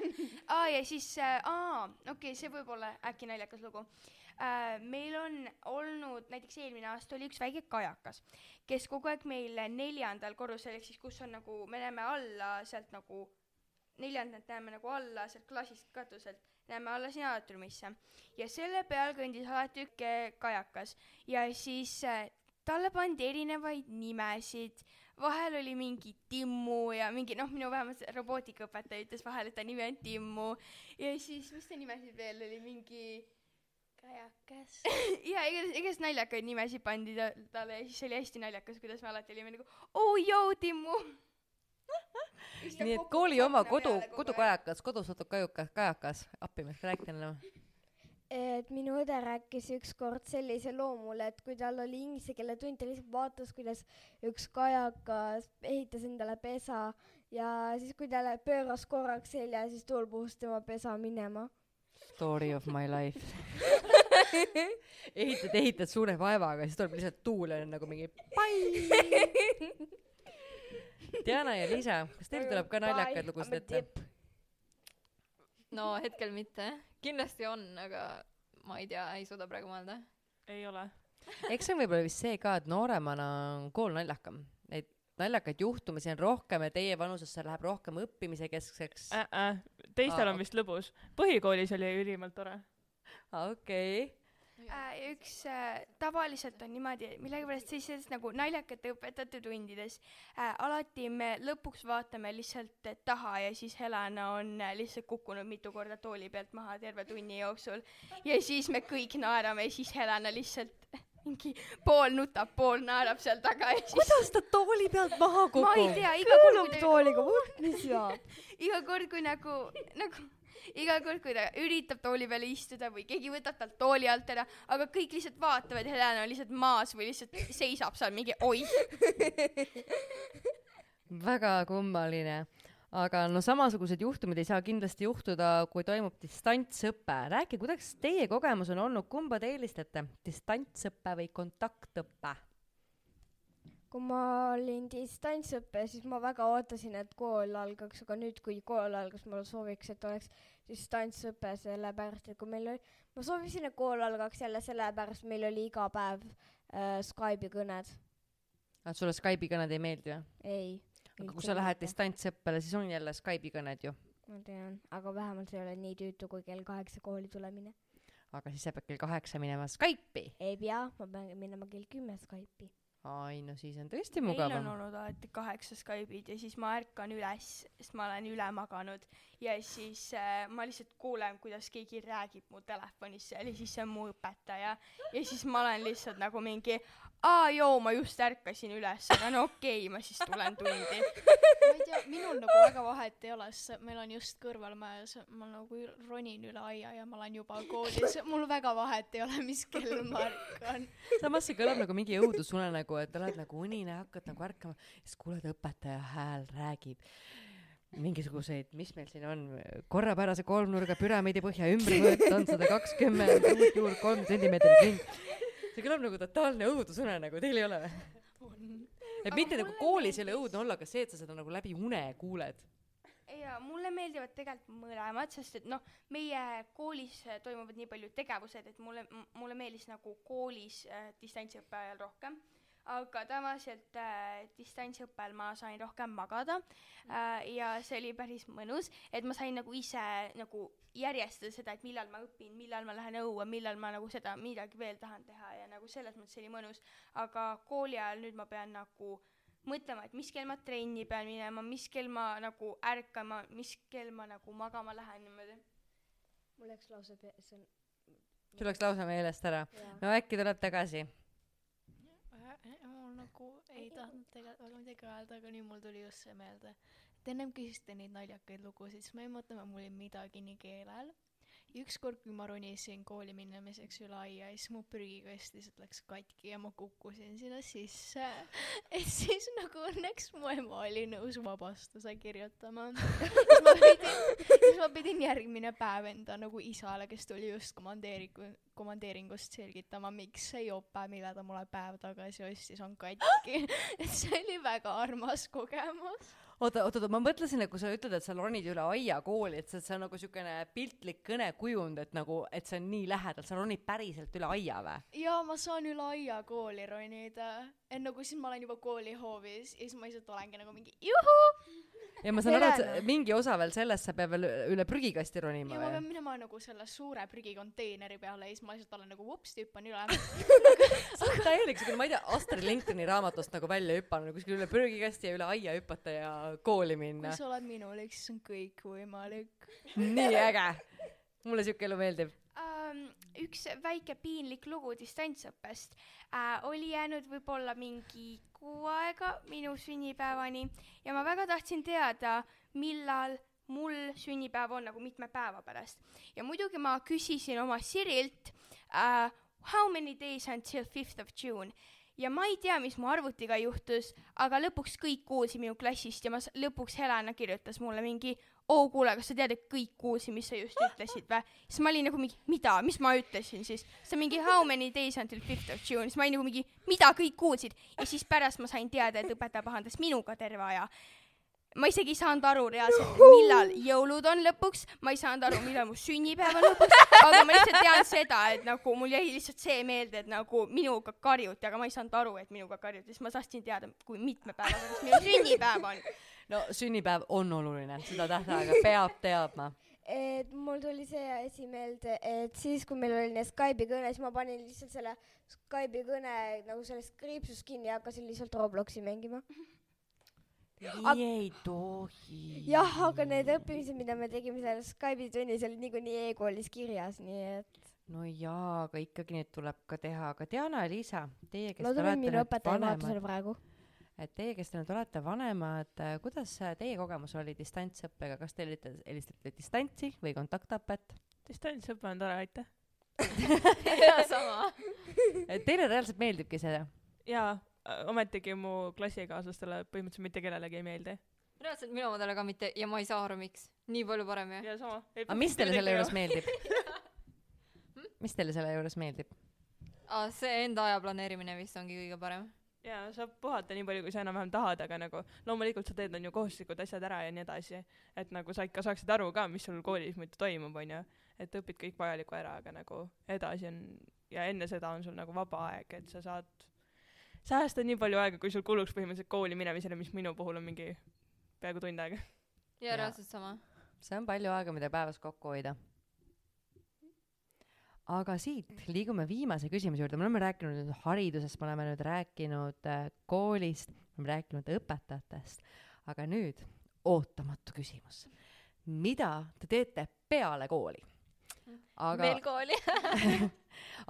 aa ja siis äh, aa okei okay,, see võib olla äkki naljakas lugu äh,. meil on olnud näiteks eelmine aasta oli üks väike kajakas, kes kogu aeg meil neljandal korrusel ehk siis kus on nagu me näeme alla sealt nagu neljandat näeme nagu alla sealt klassist katuselt näeme alla sinna aatriumisse ja selle peal kõndis alati üks kajakas ja siis äh, talle pandi erinevaid nimesid vahel oli mingi Timmu ja mingi noh, minu vähemalt robootikaõpetaja ütles vahel, et ta nimi on Timmu ja siis, mis ta nimesid veel oli, mingi kajake, guess. ja igatahes, igatahes naljakaid nimesid pandi ta- talle ja siis oli hästi naljakas, kuidas me alati olime nagu oo joo Timmu. nii et kooli oma kodu, kodukajakas, kodusotud kajukas, kajakas, appi ma ei rääkida enam. Et minu õde rääkis ükskord sellise loo mulle, et kui tal oli inglise keele tund, ta lihtsalt vaatas, kuidas üks kajakas ehitas endale pesa ja siis, kui ta pööras korraks selja, siis tuul puhus tema pesa minema. Story of my life. ehitad, ehitad suure vaevaga, siis tuleb lihtsalt tuul ja on nagu mingi pai. Diana ja Liisa, kas teil tuleb ka naljakaid lugusid ette? no hetkel mitte. Kindlasti on, aga ma ei tea, ei suuda praegu mõelda. ei ole. eks see on võib-olla vist see ka, et nooremana on kool naljakam. Neid naljakaid juhtumisi on rohkem ja teie vanusesse läheb rohkem õppimise keskseks. äh,. Äh. teistel Aa, on vist lõbus. põhikoolis oli ülimalt tore. okei. Äh, üks äh, tavaliselt on niimoodi, millegipärast sellises nagu naljakate õpetajate tundides äh, alati me lõpuks vaatame lihtsalt äh, taha ja siis Helena on äh, lihtsalt kukkunud mitu korda tooli pealt maha terve tunni jooksul ja siis me kõik naerame ja siis Helena lihtsalt mingi pool nutab, pool naerab seal taga ja siis kuidas ta tooli pealt maha ma ei kukub? tea, iga kord, kui ta tooliga, mis jaab? iga kord, kui nagu, nagu iga kord, kui ta üritab tooli peale istuda või keegi võtab talt tooli alt ära, aga kõik lihtsalt vaatavad, Helena on lihtsalt maas või lihtsalt seisab seal mingi oih. väga kummaline. aga no samasugused juhtumid ei saa kindlasti juhtuda, kui toimub distantsõpe. rääkige, kuidas teie kogemus on olnud, kumba te eelistate, distantsõpe või kontaktõpe? Kui ma olin distantsõppes, siis ma väga ootasin, et kool algaks, aga nüüd, kui kool algas, ma sooviks, et oleks distantsõpe, sellepärast et kui meil oli, ma soovisin, et kool algaks jälle sellepärast, meil oli iga päev äh, Skype'i kõned. et sulle Skype'i kõned ei meeldi või? ei. aga kui sa lähed. distantsõppele, siis on jälle Skype'i kõned ju. ma tean, aga vähemalt ei ole nii tüütu kui kell kaheksa kooli tulemine. aga siis sa pead kell kaheksa minema Skype'i. ei pea, ma pean minema kell kümme Skype'i. Ai no siis on tõesti meil on olnud alati kaheksa Skype'id ja siis ma ärkan üles, sest ma olen üle maganud. Ja siis äh, ma lihtsalt kuulen, kuidas keegi räägib mu telefonis seal ja siis see on mu õpetaja. Ja siis ma olen lihtsalt nagu mingi aa joo, ma just ärkasin üles, aga no okei okay,, ma siis tulen tundi. ma ei tea, minul nagu väga vahet ei ole, sest meil on just kõrvalmajas, ma nagu ronin üle aia ja ma olen juba koolis, mul väga vahet ei ole, mis kell ma ärkan. samas see kõlab nagu mingi õudusunenägu, et oled nagu unine, hakkad nagu ärkama, siis kuuled õpetaja hääl räägib mingisuguseid, mis meil siin on, korrapärase kolmnurga püramiidi põhja ümbervõõt on sada kakskümmend, ruutjuur kolm sentimeetrit ring. See kõlab nagu totaalne õudusunenägu, teil ei ole või? et mitte nagu koolis ei ole õudne olla, aga see, et sa seda nagu läbi une kuuled. ja mulle meeldivad tegelikult mõlemad, sest et noh, meie koolis toimuvad nii palju tegevused, et mulle, mulle meeldis nagu koolis äh, distantsõppe ajal rohkem, aga tavaliselt äh, distantsõppel ma sain rohkem magada äh, ja see oli päris mõnus, et ma sain nagu ise nagu järjestada seda, et millal ma õpin, millal ma lähen õue, millal ma nagu seda midagi veel tahan teha ja nagu selles mõttes oli mõnus, aga kooli ajal nüüd ma pean nagu mõtlema, et mis kell ma trenni pean minema, mis kell ma nagu ärkama, mis kell ma nagu magama lähen niimoodi. mul läks lausa pe-, see on. sul läks lausa meelest ära. no äkki tuleb tagasi? mul nagu ei tahtnud tegelikult väga midagi öelda, aga nüüd mul tuli just see meelde. Et ennem küsisite neid naljakaid lugusid, siis ma jäin mõtlema, mul oli midagi nii keelel. ja ükskord, kui ma ronisin kooli minemiseks üle aia, siis mu prügikast lihtsalt läks katki ja ma kukkusin sinna sisse. et siis nagu õnneks mu ema oli nõus vabastuse kirjutama. siis ma pidin, siis ma pidin järgmine päev enda nagu isale, kes tuli just komandeeringu, komandeeringust selgitama, miks see jope, mille ta mulle päev tagasi ostis, on katki. et see oli väga armas kogemus. oota, oota, oota, ma mõtlesin, et kui sa ütled, et sa ronid üle aia kooli, et see, see on nagu siukene piltlik kõnekujund, et nagu, et see on nii lähedal, sa ronid päriselt üle aia või? ja ma saan üle aia kooli ronida. et nagu siis ma olen juba koolihoovis ja siis ma lihtsalt olengi nagu mingi juhu. Ja ma saan aru, et mingi osa veel sellest, sa pead veel üle- prügikasti ronima ja ma pean minema nagu selle suure prügikonteineri peale ja siis ma lihtsalt olen nagu vups, hüppan üle. sa oled täielik siukene, ma ei tea, Astrid Lindgreni raamatust nagu välja hüpanud, kuskil üle prügikasti ja üle aia hüpata ja kooli minna kui. sa oled minulik, siis on kõik võimalik. nii äge. Mulle siuke elu meeldib. ähm, üks väike piinlik lugu distantsõppest. Äh, oli jäänud võib-olla mingi kuu aega minu sünnipäevani ja ma väga tahtsin teada, millal mul sünnipäev on nagu mitme päeva pärast. Ja muidugi ma küsisin oma Sirilt äh, how many days until fifth of June ja ma ei tea, mis mu arvutiga juhtus, aga lõpuks kõik kuulsid minu klassist ja ma lõpuks Helena kirjutas mulle mingi oo kuule, kas sa tead, et kõik kuulsid, mis sa just ütlesid või? siis ma olin nagu mingi, mida, mis ma ütlesin siis? see on mingi how many days until fifth of June, siis ma olin nagu mingi, mida kõik kuulsid ja siis pärast ma sain teada, et õpetaja pahandas minuga terve aja. Ma isegi ei saanud aru reaalselt, millal jõulud on lõpuks, ma ei saanud aru, millal mu sünnipäev on lõpuks, aga ma lihtsalt tean seda, et nagu mul jäi lihtsalt see meelde, et nagu minuga karjuti, aga ma ei saanud aru, et minuga karjuti, siis ma tahtsin teada, kui mitme päeva pärast minu sünnipäev on. no sünnipäev on oluline, seda tähtaega peab teadma. et mul tuli see asi meelde, et siis, kui meil oli Skype'i kõne, siis ma panin lihtsalt selle Skype'i kõne nagu sellest kriipsust kinni ja hakkasin lihtsalt Robloksi mängima. Nii ei tohi. jah, aga need õppimised, mida me tegime selles Skype'i tunnis, olid niikuinii e-koolis kirjas, nii et no jaa, aga ikkagi neid tuleb ka teha, aga Diana ja Liisa, teie, kes te olete nüüd õpetaja vanemad, et teie, kes te nüüd olete vanemad, kuidas äh, teie kogemus oli distantsõppega, kas te olite, helistasite distantsi või kontaktõpet? distantsõpe on tore, aitäh. ja sama. et teile reaalselt meeldibki see? jaa, ometigi mu klassikaaslastele põhimõtteliselt mitte kellelegi ei meeldi. reaalselt minu omadele ka mitte ja ma ei saa aru, miks. nii palju parem ju. ja sama. aga mis teile selle juures meeldib? mis teile selle juures meeldib? aa, see enda aja planeerimine vist ongi kõige parem. jaa, saab puhata nii palju, kui sa enam-vähem tahad, aga nagu loomulikult sa teed on ju kohustuslikud asjad ära ja nii edasi, et nagu sa ikka saaksid aru ka, mis sul koolis muidu toimub, onju, et õpid kõik vajaliku ära, aga nagu edasi on ja enne seda on sul nagu vaba aeg, et sa saad säästa nii palju aega, kui sul kuluks põhimõtteliselt kooli minemisele, mis minu puhul on mingi peaaegu tund aega. ja reaalselt sama. see on palju aega, mida päevas kokku hoida. aga siit liigume viimase küsimuse juurde, me oleme rääkinud nüüd haridusest, me oleme nüüd rääkinud äh, koolist, me oleme rääkinud õpetajatest, aga nüüd ootamatu küsimus. mida te teete peale kooli? aga veel kooli.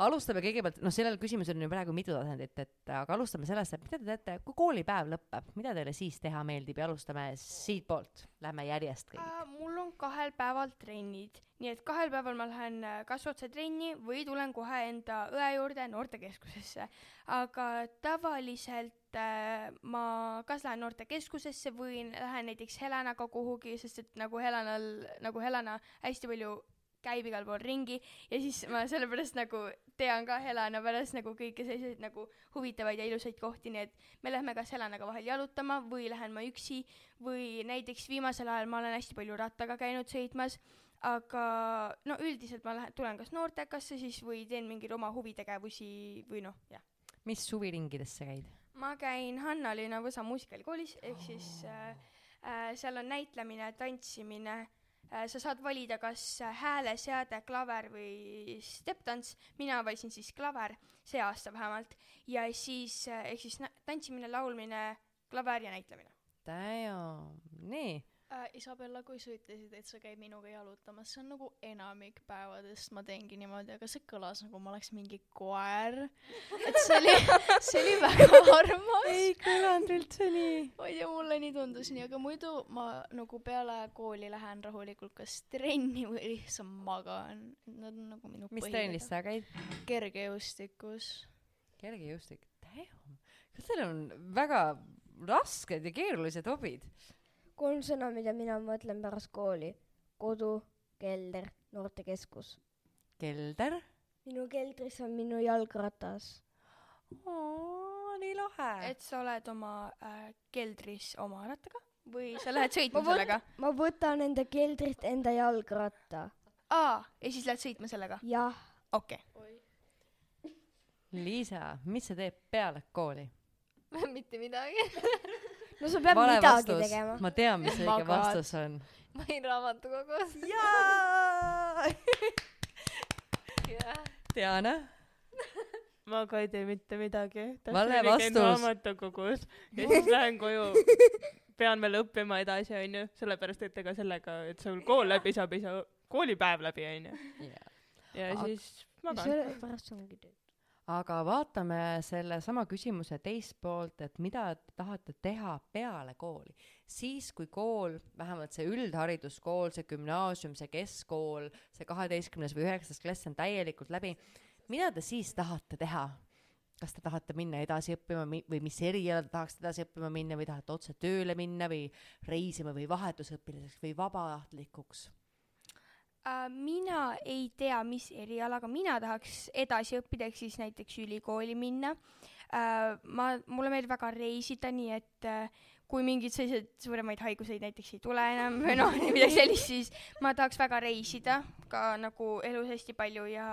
alustame kõigepealt, noh, sellel küsimusel on ju praegu mitu tasandit, et aga alustame sellest, et mida te teete, kui koolipäev lõpeb, mida teile siis teha meeldib ja alustame siitpoolt, lähme järjest kõik. Äh, mul on kahel päeval trennid, nii et kahel päeval ma lähen äh, kas otse trenni või tulen kohe enda õe juurde noortekeskusesse. aga tavaliselt äh, ma kas lähen noortekeskusesse või lähen näiteks Helenaga kuhugi, sest et nagu Helenal, nagu Helena hästi palju käib igal pool ringi ja siis ma sellepärast nagu tean ka Helena pärast nagu kõiki selliseid nagu huvitavaid ja ilusaid kohti, nii et me lähme kas Helenaga vahel jalutama või lähen ma üksi või näiteks viimasel ajal ma olen hästi palju rattaga käinud sõitmas, aga no üldiselt ma lähen, tulen kas noortekasse siis või teen mingeid oma huvitegevusi või noh, jah. mis huviringidesse käid? ma käin Hanna-Liina Võsa muusikaalikoolis, ehk siis äh, äh, seal on näitlemine, tantsimine sa saad valida kas äh, hääleseade, klaver või stepp-tants, mina valisin siis klaver, see aasta vähemalt, ja siis äh, ehk siis tantsimine, laulmine, klaver ja näitlemine. Damn, nii. äh,. Isabella, kui sa ütlesid, et sa käid minuga jalutamas, see on nagu enamik päevadest ma teengi niimoodi, aga see kõlas nagu ma oleks mingi koer. et see oli, see oli väga armas. kõlanud üldse nii. ma ei tea, mulle nii tundus nii, aga muidu ma nagu peale kooli lähen rahulikult kas trenni või lihtsalt magan. Need on nagu minu mis trennis sa käid? kergejõustikus. kergejõustik. Damn, kas teil on väga rasked ja keerulised hobid? Kolm sõna, mida mina mõtlen pärast kooli. kodu, kelder, noortekeskus. kelder. minu keldris on minu jalgratas. nii lahe. et sa oled oma äh, keldris oma rattaga või sa lähed sõitma Ma sellega? ma võtan enda keldrist enda jalgratta. aa, ja siis lähed sõitma sellega? jah, okei okay.. Liisa, mis sa teed peale kooli? mitte midagi. no sa pead vale midagi vastus tegema., ma tean, mis õige Magad. vastus on. ma olin raamatukogus. jaa. Diana, ma ka ei tee mitte midagi. Vale vastus. raamatukogus ja siis lähen koju. pean veel õppima edasi, onju, sellepärast et ega sellega, et sul kool läbi saab, ei saa koolipäev läbi onju ja Aga- siis magan sellepärast ongi tööd. Aga vaatame sellesama küsimuse teist poolt, et mida te tahate teha peale kooli. siis, kui kool, vähemalt see üldhariduskool, see gümnaasium, see keskkool, see kaheteistkümnes või üheksas klass on täielikult läbi, mida te siis tahate teha? kas te tahate minna edasi õppima või mis eriala te tahaksite edasi õppima minna või tahate otse tööle minna või reisima või vahetusõpilaseks või vabatahtlikuks? äh,. mina ei tea, mis erialaga mina tahaks edasi õppida, ehk siis näiteks ülikooli minna äh,. ma, mulle meeldib väga reisida, nii et äh, kui mingeid selliseid suuremaid haiguseid näiteks ei tule enam või noh, midagi sellist, siis ma tahaks väga reisida ka nagu elus hästi palju ja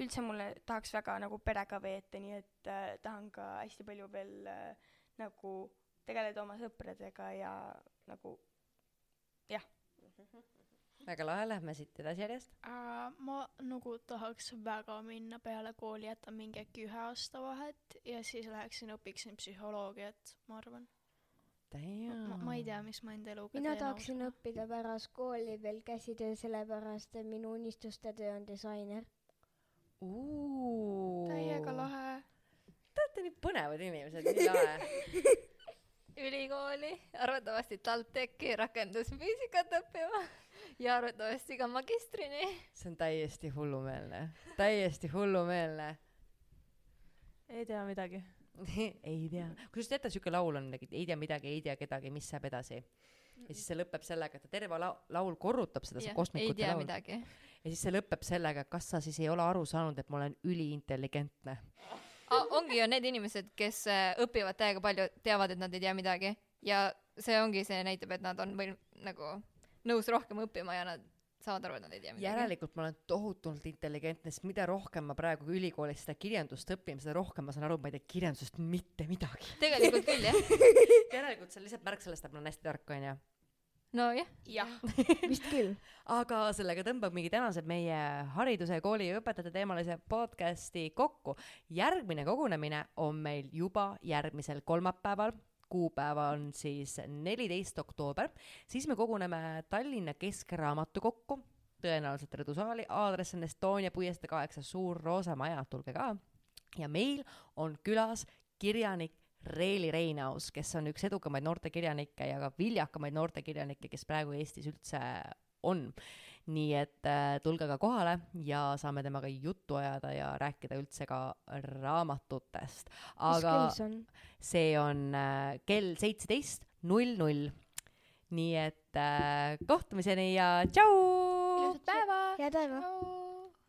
üldse mulle tahaks väga nagu perega veeta, nii et äh, tahan ka hästi palju veel äh, nagu tegeleda oma sõpradega ja nagu väga lahe, lähme siit edasi järjest. äh,. ma nagu tahaks väga minna peale kooli, jätan mingi äkki ühe aasta vahet ja siis läheksin õpiksin psühholoogiat, ma arvan. ma, ma ei tea, mis ma enda eluga mina teen tahaksin. õppida pärast kooli veel käsitöö, sellepärast et minu unistuste töö on disainer. täiega lahe. Te olete nii põnevad inimesed, nii lahe. ülikooli, arvatavasti TalTechi rakendusfüüsikat õppima ja arvatavasti ka magistrini. see on täiesti hullumeelne, täiesti hullumeelne. ei tea midagi ei tea, kusjuures teate, siuke laul on, ei tea midagi, ei tea kedagi, mis saab edasi. ja siis see lõpeb sellega, et ta terve la- laul korrutab seda, see ei kosmikute laul. midagi. ja siis see lõpeb sellega, kas sa siis ei ole aru saanud, et ma olen üliintelligentne. ongi ju need inimesed, kes äh, õpivad täiega palju, teavad, et nad ei tea midagi ja see ongi, see näitab, et nad on või nagu nõus rohkem õppima ja nad saavad aru, et nad ei tea midagi. järelikult ma olen tohutult intelligentne, sest mida rohkem ma praegu ülikoolis seda kirjandust õpin, seda rohkem ma saan aru, et ma ei tea kirjandusest mitte midagi. tegelikult küll jah. järelikult see on lihtsalt märk sellest, et ma olen hästi tark, onju. nojah, jah, vist küll. aga sellega tõmbamegi tänased meie hariduse ja kooli ja õpetajate teemalise podcasti kokku. järgmine kogunemine on meil juba järgmisel kolmapäeval, kuupäev on siis neliteist oktoober, siis me koguneme Tallinna Keskraamatukokku, tõenäoliselt Rõdu saali, aadress on Estonia puiestee kaheksa, Suur Roosa maja, tulge ka. ja meil on külas kirjanik Reeli Reinaus, kes on üks edukamaid noortekirjanikke ja ka viljakamaid noortekirjanikke, kes praegu Eestis üldse on. Nii et äh, tulge ka kohale ja saame temaga juttu ajada ja rääkida üldse ka raamatutest. aga see on? see on äh, kell seitseteist null null. nii et äh, kohtumiseni ja tšau. ilusat päeva. head päeva.